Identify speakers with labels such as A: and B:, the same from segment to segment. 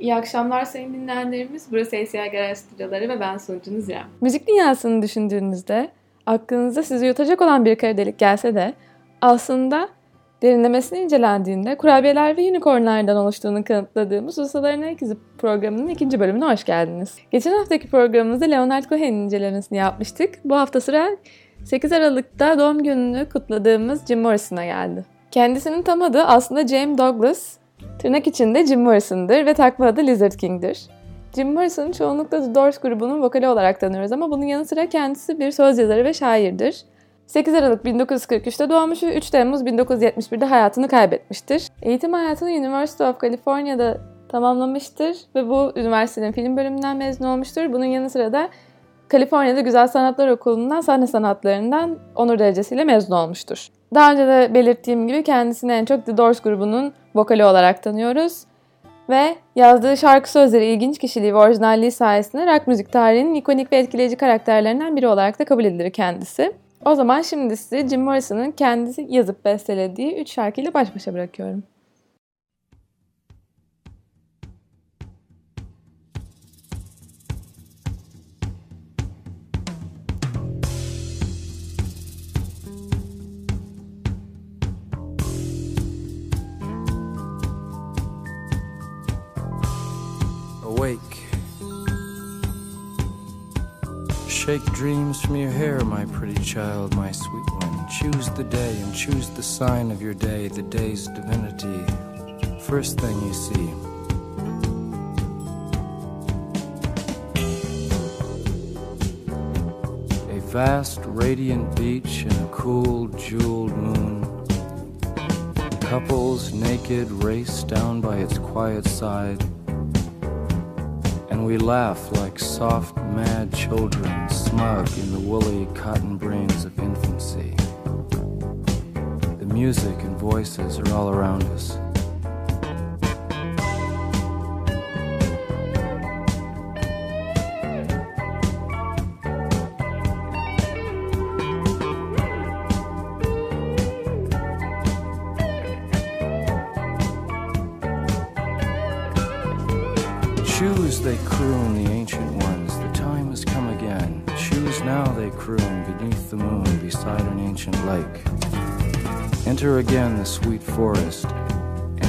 A: İyi akşamlar sayın dinleyenlerimiz. Burası ACI Garaj Stüdyoları ve ben sunucunuz İrem.
B: Müzik dünyasını düşündüğünüzde aklınıza sizi yutacak olan bir kara delik gelse de aslında derinlemesine incelendiğinde kurabiyeler ve unicornlardan oluştuğunu kanıtladığımız Ustaların İzi programının ikinci bölümüne hoş geldiniz. Geçen haftaki programımızda Leonard Cohen'in incelemesini yapmıştık. Bu hafta sıra 8 Aralık'ta doğum gününü kutladığımız Jim Morrison'a geldi. Kendisinin tam adı aslında James Douglas, tırnak içinde Jim Morrison'dır ve takma adı Lizard King'dir. Jim Morrison'ı çoğunlukla The Doors grubunun vokali olarak tanıyoruz ama bunun yanı sıra kendisi bir söz yazarı ve şairdir. 8 Aralık 1943'te doğmuş ve 3 Temmuz 1971'de hayatını kaybetmiştir. Eğitim hayatını University of California'da tamamlamıştır ve bu üniversitenin film bölümünden mezun olmuştur. Bunun yanı sıra da Kaliforniya'da Güzel Sanatlar Okulu'ndan sahne sanatlarından onur derecesiyle mezun olmuştur. Daha önce de belirttiğim gibi kendisini en çok The Doors grubunun vokali olarak tanıyoruz. Ve yazdığı şarkı sözleri, ilginç kişiliği ve orijinalliği sayesinde rock müzik tarihinin ikonik ve etkileyici karakterlerinden biri olarak da kabul edilir kendisi. O zaman şimdi sizi Jim Morrison'ın kendisi yazıp bestelediği 3 şarkıyla baş başa bırakıyorum.
C: Shake dreams from your hair, my pretty child, my sweet one. Choose the day and choose the sign of your day, the day's divinity. First thing you see. A vast, radiant beach and a cool, jeweled moon. Couples naked race down by its quiet side we laugh like soft, mad children, smug in the woolly cotton brains of infancy. The music and voices are all around us.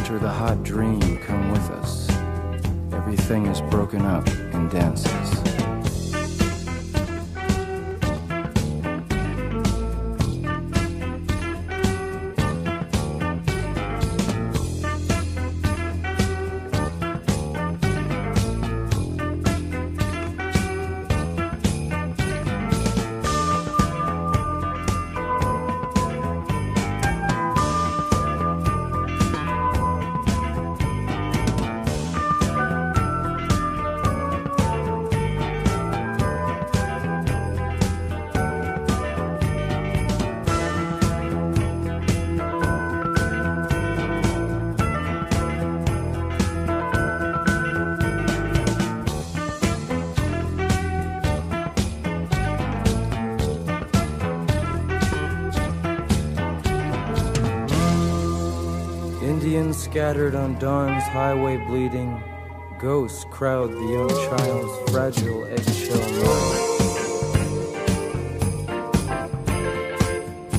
C: Enter the hot dream, come with us. Everything is broken up and dances. Scattered on dawn's highway bleeding. Ghosts crowd the young child's fragile eggshell mind.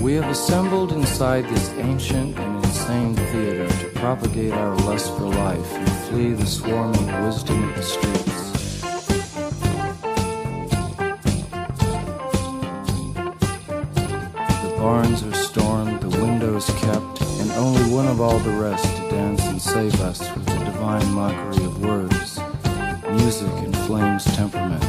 C: We have assembled inside this ancient and insane theater to propagate our lust for life and flee the swarming wisdom of the streets. The barns are stormed, the windows kept, one of all the rest to dance and save us with the divine mockery of words, music, and flames temperament.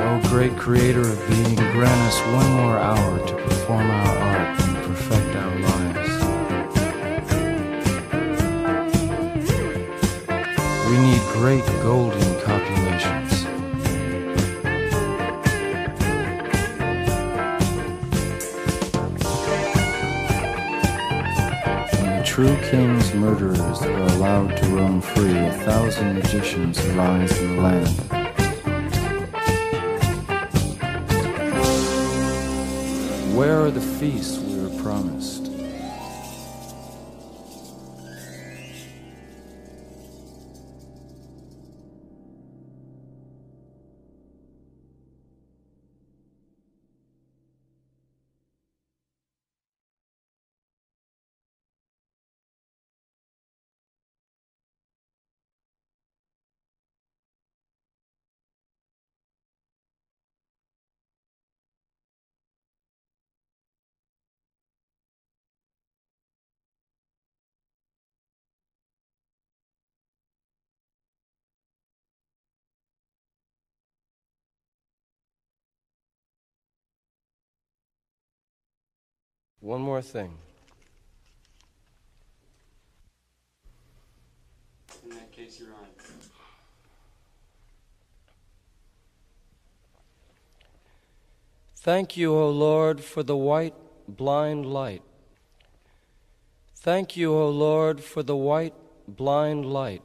C: O great creator of being, grant us one murderers are allowed to roam free, a thousand magicians arise in the land. Where are the feasts One more thing.
D: In that case, you're on.
C: Thank you, O Lord, for the white blind light. Thank you, O Lord, for the white blind light.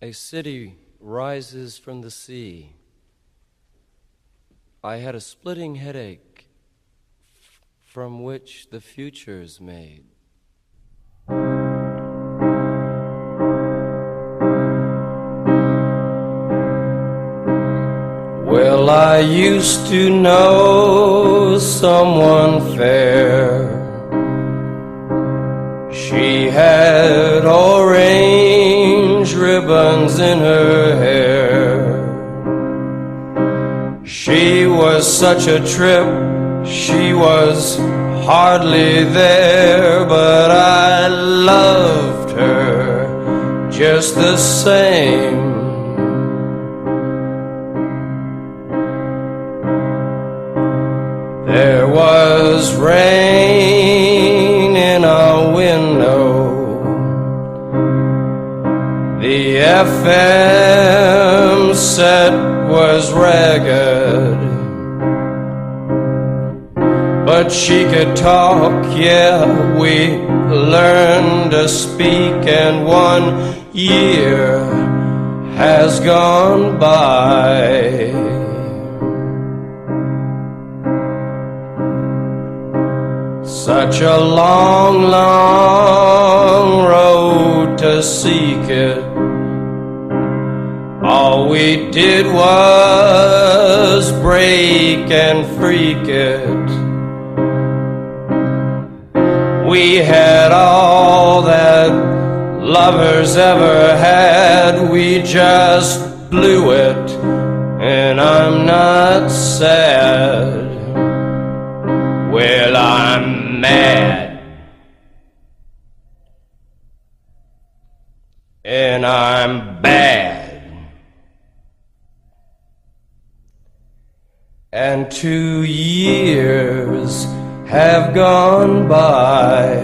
C: A city rises from the sea. I had a splitting headache from which the future's made. Well, I used to know someone fair. She had orange ribbons in her hair. She was such a trip, she was hardly there, but I loved her just the same. There was rain in our window. The FM set was ragged. But she could talk, yeah, we learned to speak, and one year has gone by. Such a long, long road to seek it. All we did was break and freak it. We had all that lovers ever had. We just blew it, and I'm not sad. Well, I'm mad. And I'm bad. And two years have gone by.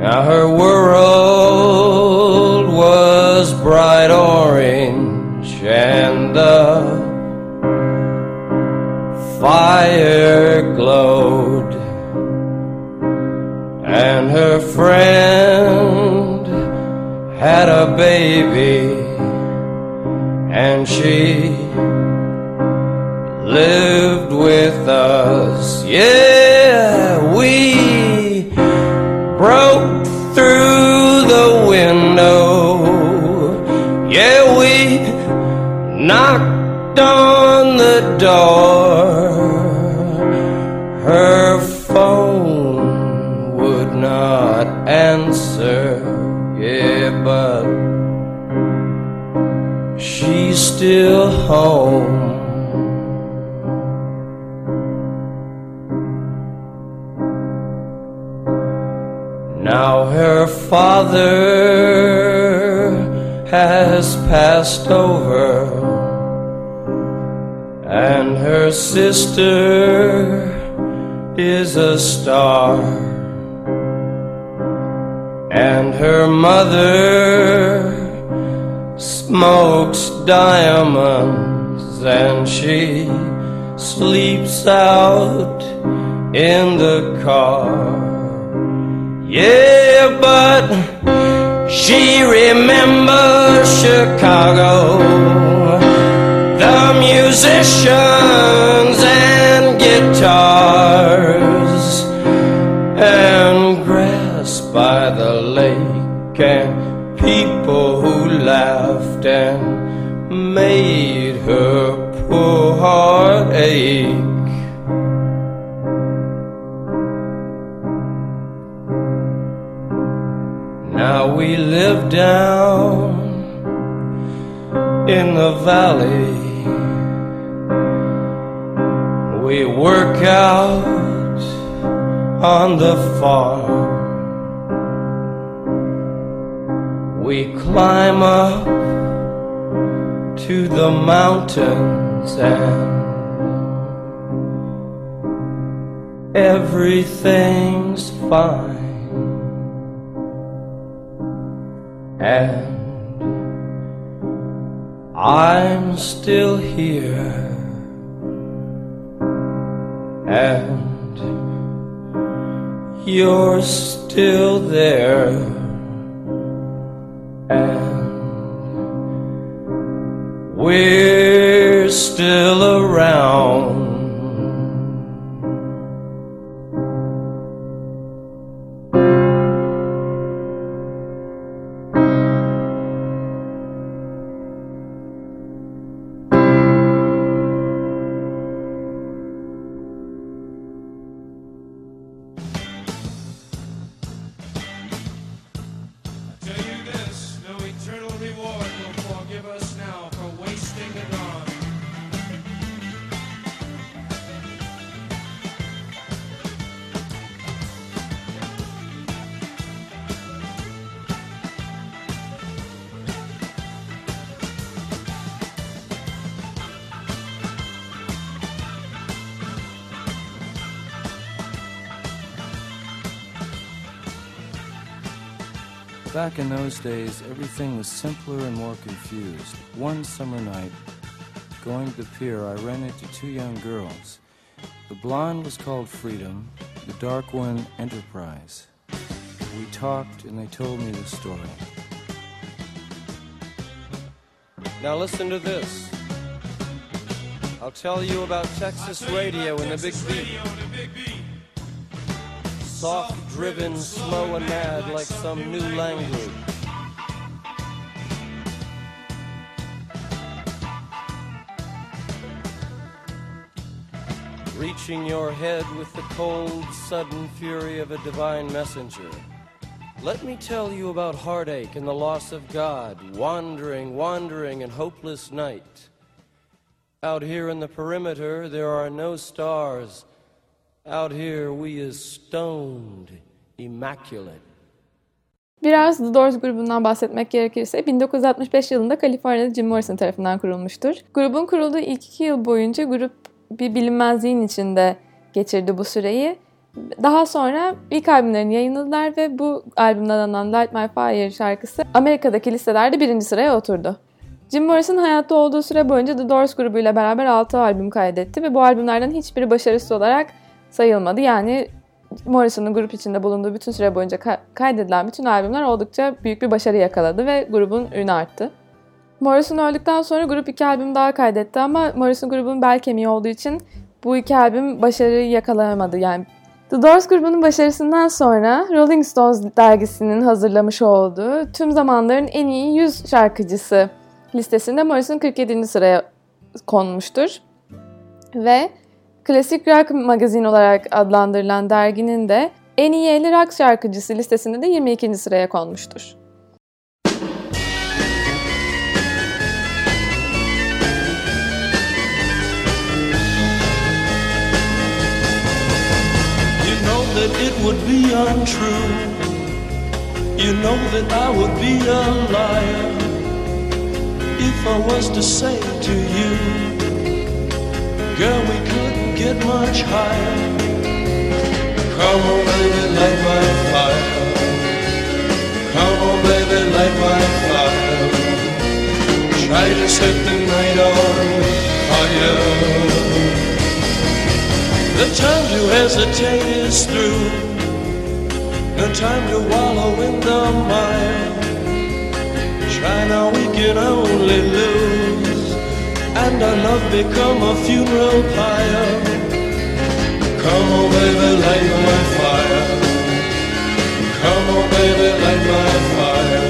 C: Now her world was bright orange and the fire glowed and her friend had a baby and she lived with us. Yeah we broke through the window. Yeah we knocked on the door. Her phone would not answer. Yeah but she's still home Now her father has passed over, and her sister is a star, and her mother smokes diamonds, and she sleeps out in the car. Yeah, but she remembers Chicago, the musicians and guitars, and grass by the lake, and people who laughed and down in the valley. We work out on the farm. We climb up to the mountains and everything's fine. And I'm still here. And you're still there. And we're still around.
E: Back in those days, everything was simpler and more confused. One summer night, going to the pier, I ran into two young girls. The blonde was called Freedom, the dark one, Enterprise. We talked, and they told me the story.
C: Now listen to this. I'll tell you about Texas radio and the Big Beat. Soft driven, slow and mad like some new language. Reaching your head with the cold, sudden fury of a divine messenger. Let me tell you about heartache and the loss of God, wandering, wandering in hopeless night. Out here in the perimeter, there are no stars. Out here, we is stoned, immaculate.
B: Biraz The Doors grubundan bahsetmek gerekirse 1965 yılında Kaliforniya'da Jim Morrison tarafından kurulmuştur. Grubun kurulduğu ilk iki yıl boyunca grup bir bilinmezliğin içinde geçirdi bu süreyi. Daha sonra ilk albümlerini yayınladılar ve bu albümden alınan Light My Fire şarkısı Amerika'daki listelerde birinci sıraya oturdu. Jim Morrison hayatta olduğu süre boyunca The Doors grubuyla beraber 6 albüm kaydetti ve bu albümlerden hiçbiri başarısız olarak sayılmadı. Yani Morrison'un grup içinde bulunduğu bütün süre boyunca ka- kaydedilen bütün albümler oldukça büyük bir başarı yakaladı ve grubun ünü arttı. Morrison öldükten sonra grup iki albüm daha kaydetti ama Morrison grubun bel kemiği olduğu için bu iki albüm başarıyı yakalayamadı. Yani The Doors grubunun başarısından sonra Rolling Stones dergisinin hazırlamış olduğu tüm zamanların en iyi 100 şarkıcısı listesinde Morrison 47. sıraya konmuştur. Ve Klasik Rock Magazin olarak adlandırılan derginin de en iyi 50 rock şarkıcısı listesinde de 22. sıraya konmuştur.
F: That it would be untrue. You know that I would be a liar if I was to say to you, girl, we couldn't get much higher. Come on, baby, light my fire. Come on, baby, light my fire. Try to set the night on fire.
C: The time to hesitate is through. No time to wallow in the mire. Try now, we can only lose. And our love become a funeral pyre. Come on, baby, light my fire. Come on, baby, light my fire.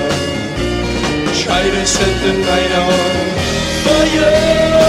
C: Try to set the night on fire.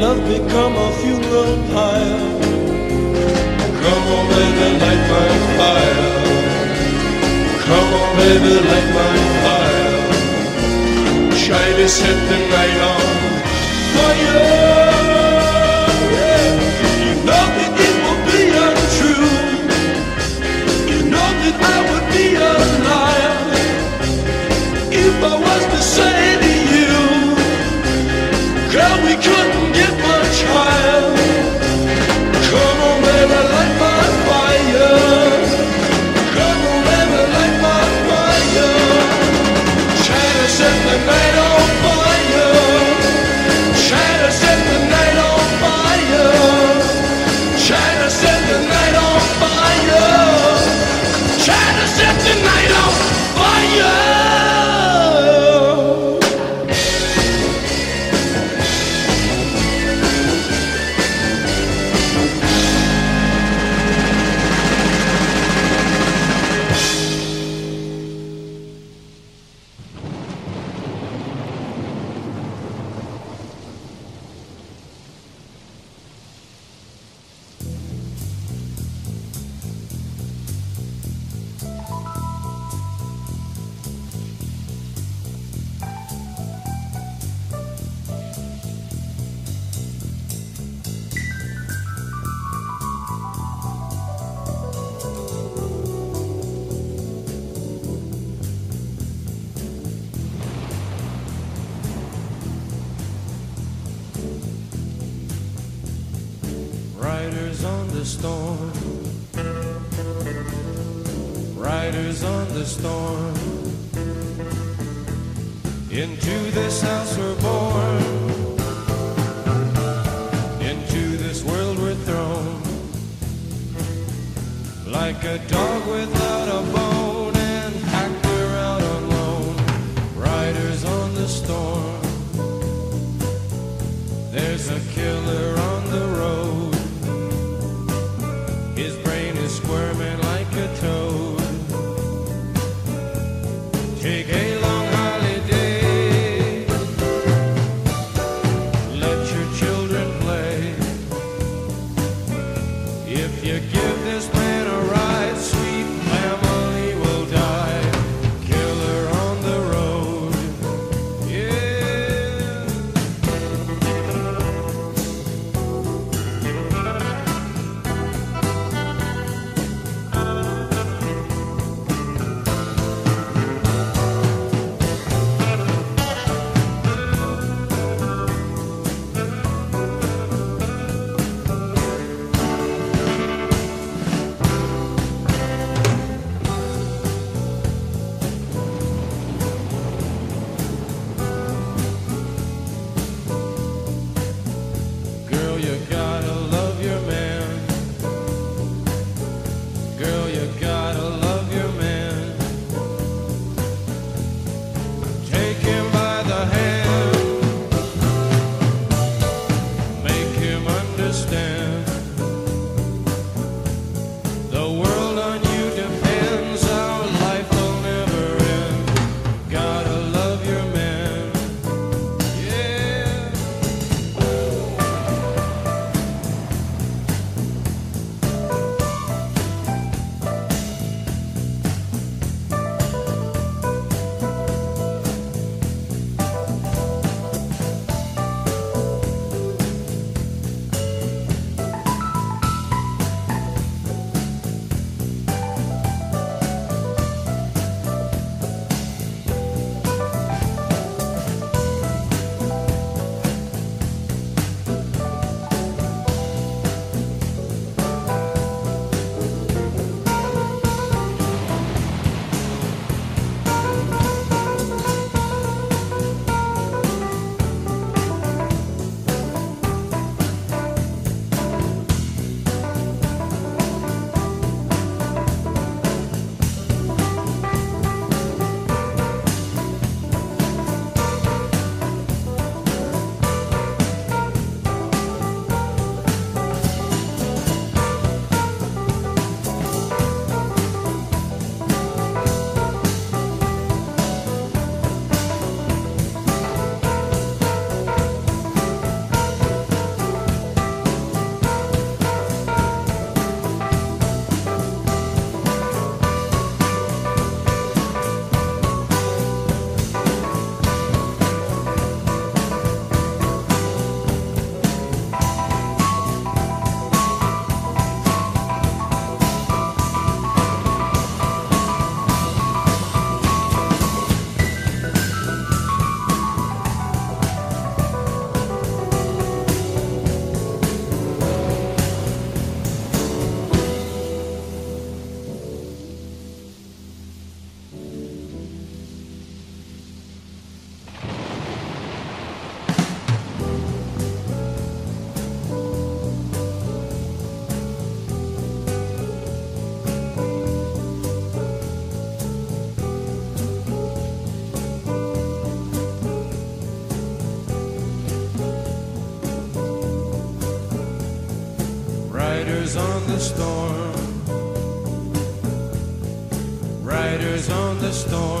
C: love become a funeral pyre. Come on, baby, light my fire. Come on, baby, light my fire. Try to set the night on fire.
G: storm. Riders on the storm. Into this house. The storm.
C: Riders on the storm.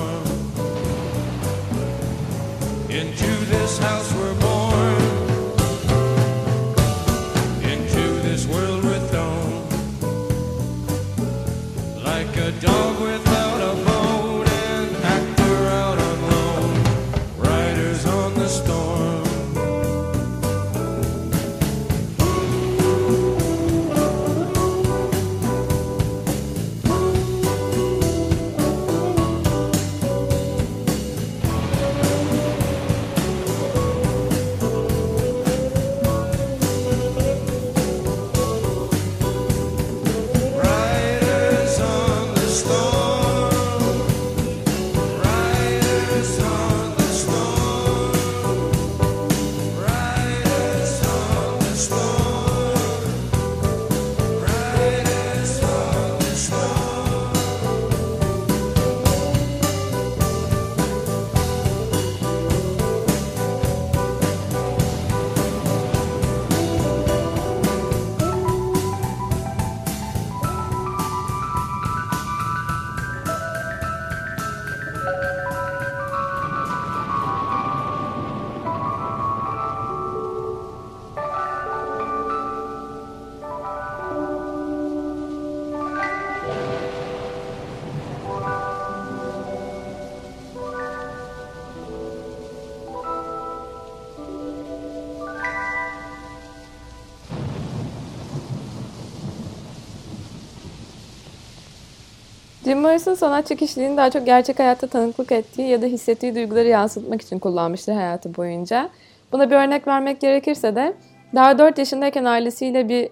B: Morrison sanatçı kişiliğini daha çok gerçek hayatta tanıklık ettiği ya da hissettiği duyguları yansıtmak için kullanmıştır hayatı boyunca. Buna bir örnek vermek gerekirse de daha 4 yaşındayken ailesiyle bir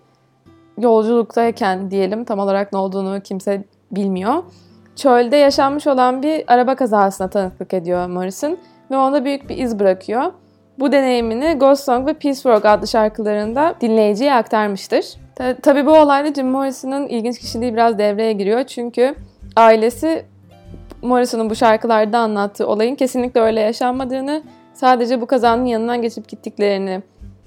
B: yolculuktayken diyelim tam olarak ne olduğunu kimse bilmiyor. Çölde yaşanmış olan bir araba kazasına tanıklık ediyor Morrison ve onda büyük bir iz bırakıyor. Bu deneyimini Ghost Song ve Peace Work adlı şarkılarında dinleyiciye aktarmıştır. Ta- tabii bu olayda Jim Morrison'ın ilginç kişiliği biraz devreye giriyor çünkü ailesi Morrison'un bu şarkılarda anlattığı olayın kesinlikle öyle yaşanmadığını, sadece bu kazanın yanından geçip gittiklerini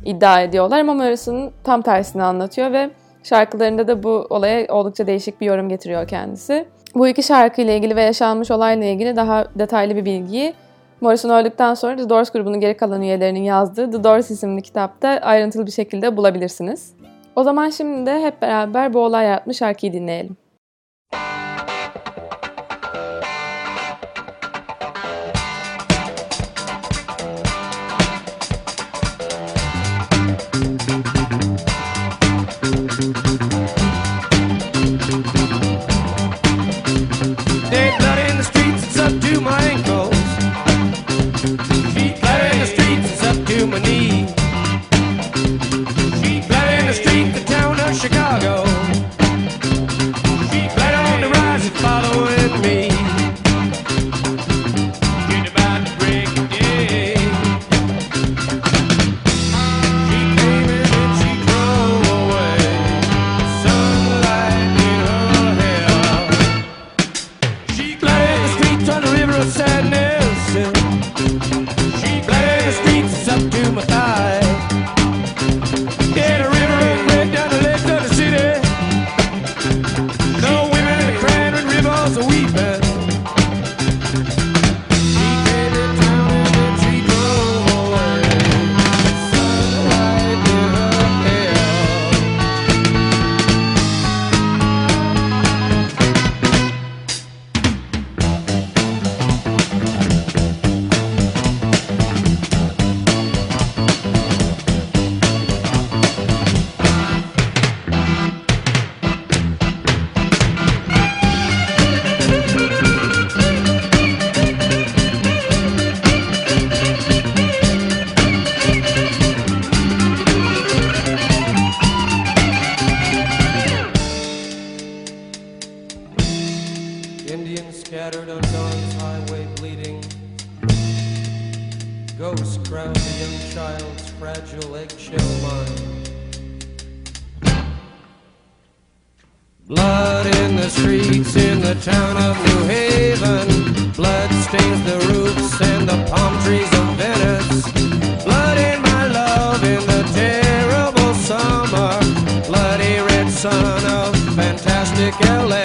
B: iddia ediyorlar ama Morrison tam tersini anlatıyor ve şarkılarında da bu olaya oldukça değişik bir yorum getiriyor kendisi. Bu iki şarkıyla ilgili ve yaşanmış olayla ilgili daha detaylı bir bilgiyi Morrison öldükten sonra The Doors grubunun geri kalan üyelerinin yazdığı The Doors isimli kitapta ayrıntılı bir şekilde bulabilirsiniz. O zaman şimdi de hep beraber bu olay yaratmış şarkıyı dinleyelim.
C: Blood in the streets in the town of New Haven. Blood stains the roofs and the palm trees of Venice. Blood in my love in the terrible summer. Bloody red
H: sun of fantastic LA.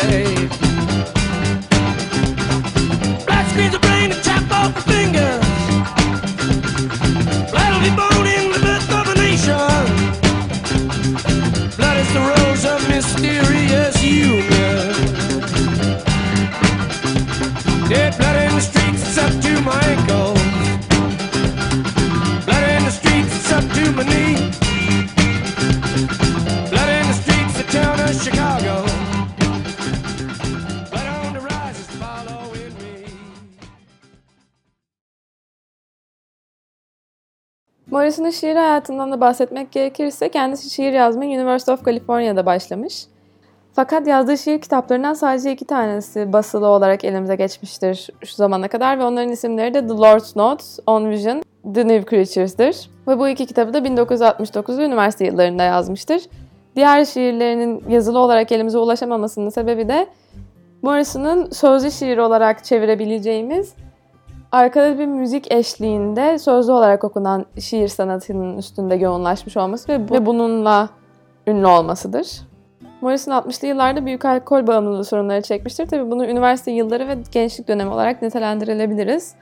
B: Morrison'un şiir hayatından da bahsetmek gerekirse kendisi şiir yazmaya University of California'da başlamış. Fakat yazdığı şiir kitaplarından sadece iki tanesi basılı olarak elimize geçmiştir şu zamana kadar ve onların isimleri de The Lord's Notes, On Vision, The New Creatures'dır. Ve bu iki kitabı da 1969 üniversite yıllarında yazmıştır. Diğer şiirlerinin yazılı olarak elimize ulaşamamasının sebebi de Morrison'ın sözlü şiir olarak çevirebileceğimiz arkada bir müzik eşliğinde sözlü olarak okunan şiir sanatının üstünde yoğunlaşmış olması ve, bu- ve bununla ünlü olmasıdır. Morrison 60'lı yıllarda büyük alkol bağımlılığı sorunları çekmiştir. Tabii bunu üniversite yılları ve gençlik dönemi olarak nitelendirilebiliriz.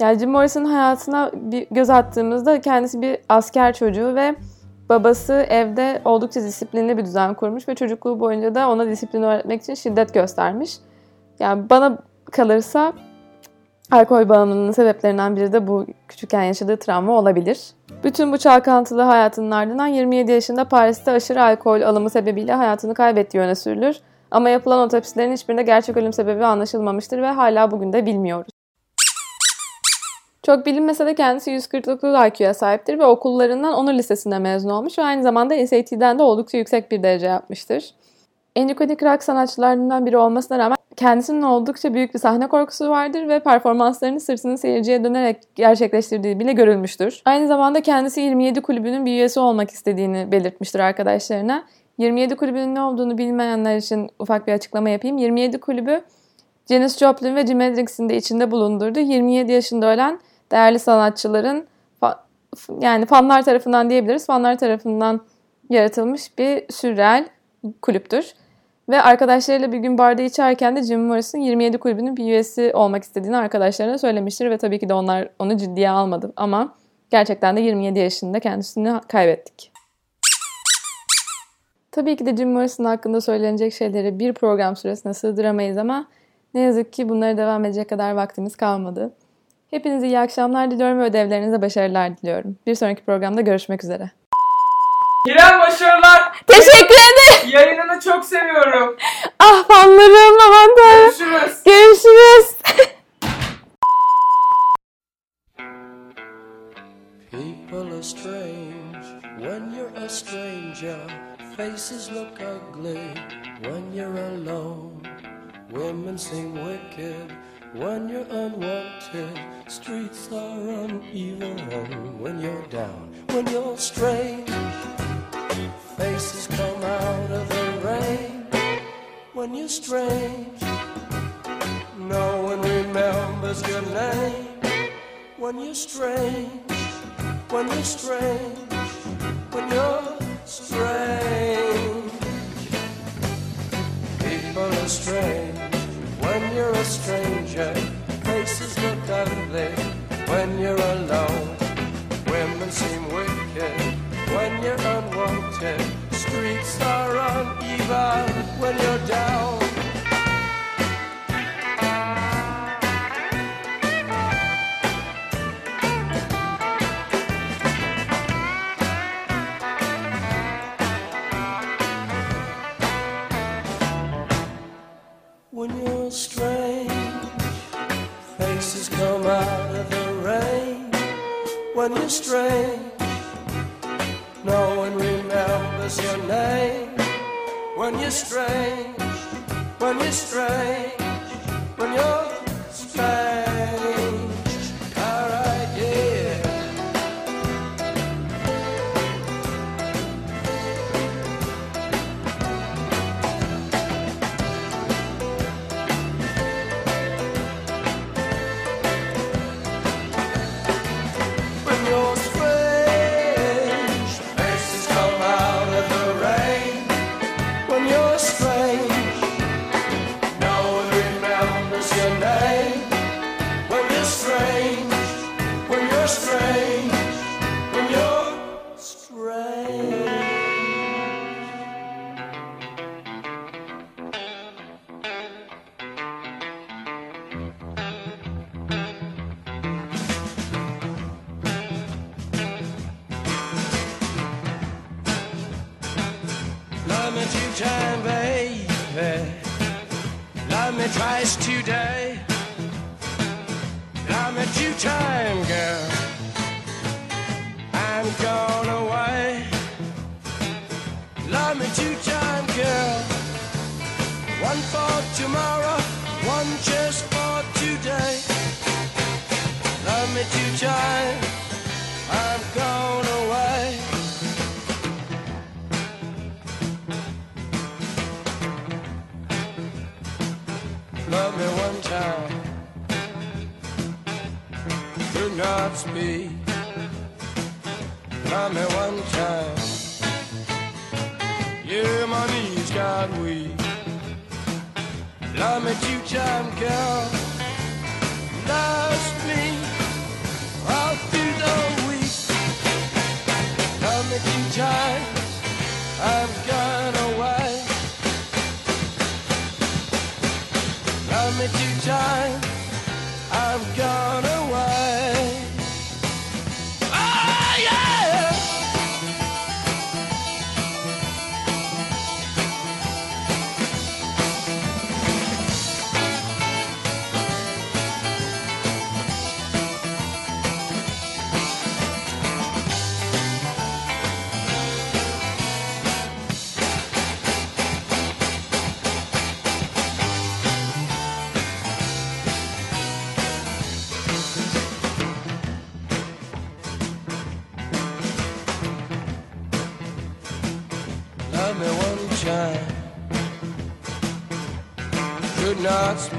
B: Yani Jim Morrison'ın hayatına bir göz attığımızda kendisi bir asker çocuğu ve babası evde oldukça disiplinli bir düzen kurmuş ve çocukluğu boyunca da ona disiplin öğretmek için şiddet göstermiş. Yani bana kalırsa alkol bağımlılığının sebeplerinden biri de bu küçükken yaşadığı travma olabilir. Bütün bu çalkantılı hayatının ardından 27 yaşında Paris'te aşırı alkol alımı sebebiyle hayatını kaybettiği öne sürülür. Ama yapılan otopsilerin hiçbirinde gerçek ölüm sebebi anlaşılmamıştır ve hala bugün de bilmiyoruz. Çok bilinmese de kendisi 149 IQ'ya sahiptir ve okullarından Onur Lisesi'nde mezun olmuş ve aynı zamanda SAT'den de oldukça yüksek bir derece yapmıştır. Enikonik rock sanatçılarından biri olmasına rağmen kendisinin oldukça büyük bir sahne korkusu vardır ve performanslarını sırtını seyirciye dönerek gerçekleştirdiği bile görülmüştür. Aynı zamanda kendisi 27 kulübünün bir üyesi olmak istediğini belirtmiştir arkadaşlarına. 27 kulübünün ne olduğunu bilmeyenler için ufak bir açıklama yapayım. 27 kulübü Janis Joplin ve Jimi Hendrix'in de içinde bulundurdu. 27 yaşında ölen değerli sanatçıların yani fanlar tarafından diyebiliriz. Fanlar tarafından yaratılmış bir sürreal kulüptür. Ve arkadaşlarıyla bir gün barda içerken de Jim Morrison 27 kulübünün bir üyesi olmak istediğini arkadaşlarına söylemiştir ve tabii ki de onlar onu ciddiye almadı ama gerçekten de 27 yaşında kendisini kaybettik. Tabii ki de Jim Morrison hakkında söylenecek şeyleri bir program süresine sığdıramayız ama ne yazık ki bunlara devam edecek kadar vaktimiz kalmadı. Hepinize iyi akşamlar diliyorum ve ödevlerinize başarılar diliyorum. Bir sonraki programda görüşmek üzere.
I: İrem başarılar.
B: Teşekkür ederim.
I: Yayınını çok seviyorum.
B: Ah fanlarım aman tanrım.
I: Görüşürüz.
B: Görüşürüz.
C: People are strange when you're a stranger. Faces look ugly when you're alone. Women seem wicked when you're unwanted. Streets are uneven when you're down. When you're strange, faces come out of the rain. When you're strange, no one remembers your name. When you're strange when you're strange, when you're strange. People are strange when you're a stranger. Faces look ugly when you're alone. Women seem wicked when you're unwanted. Streets are uneven when you're down. Love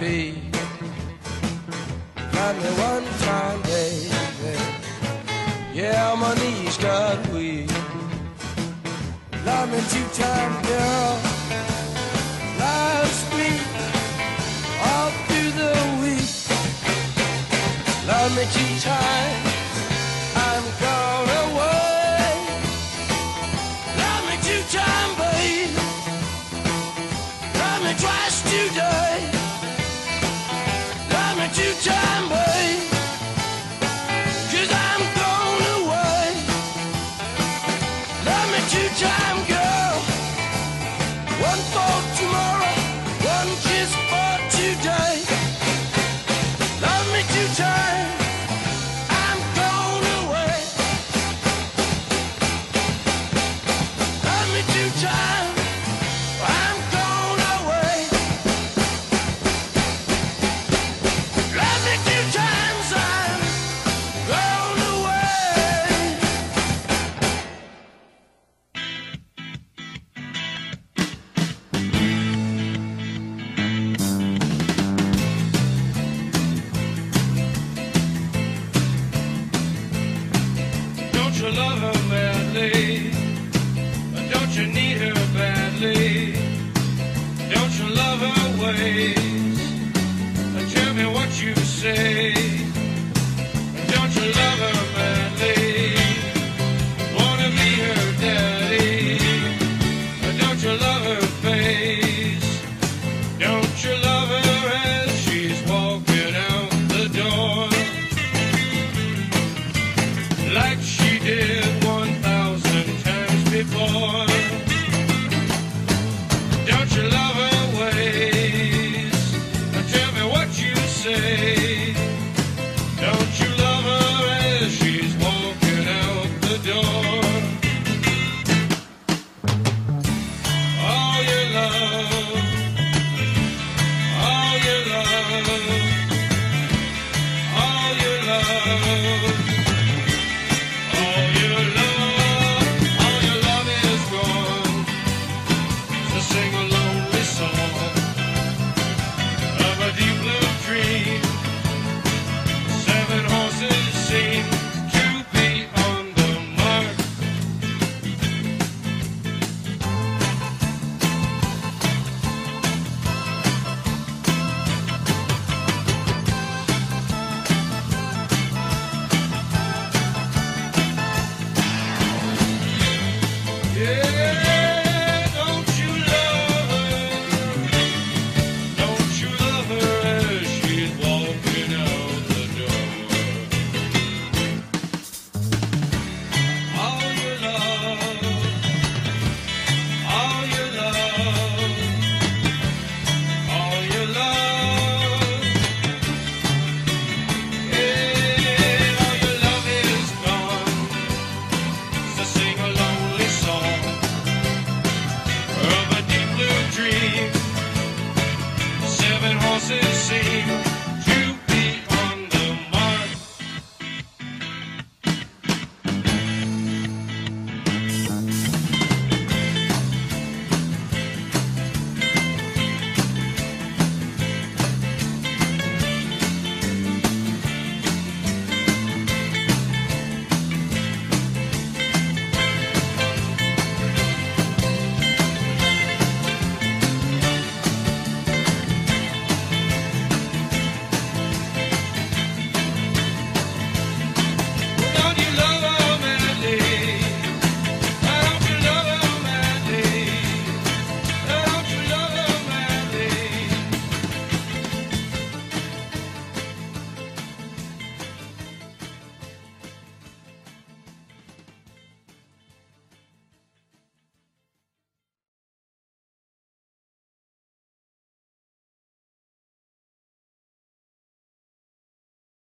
C: not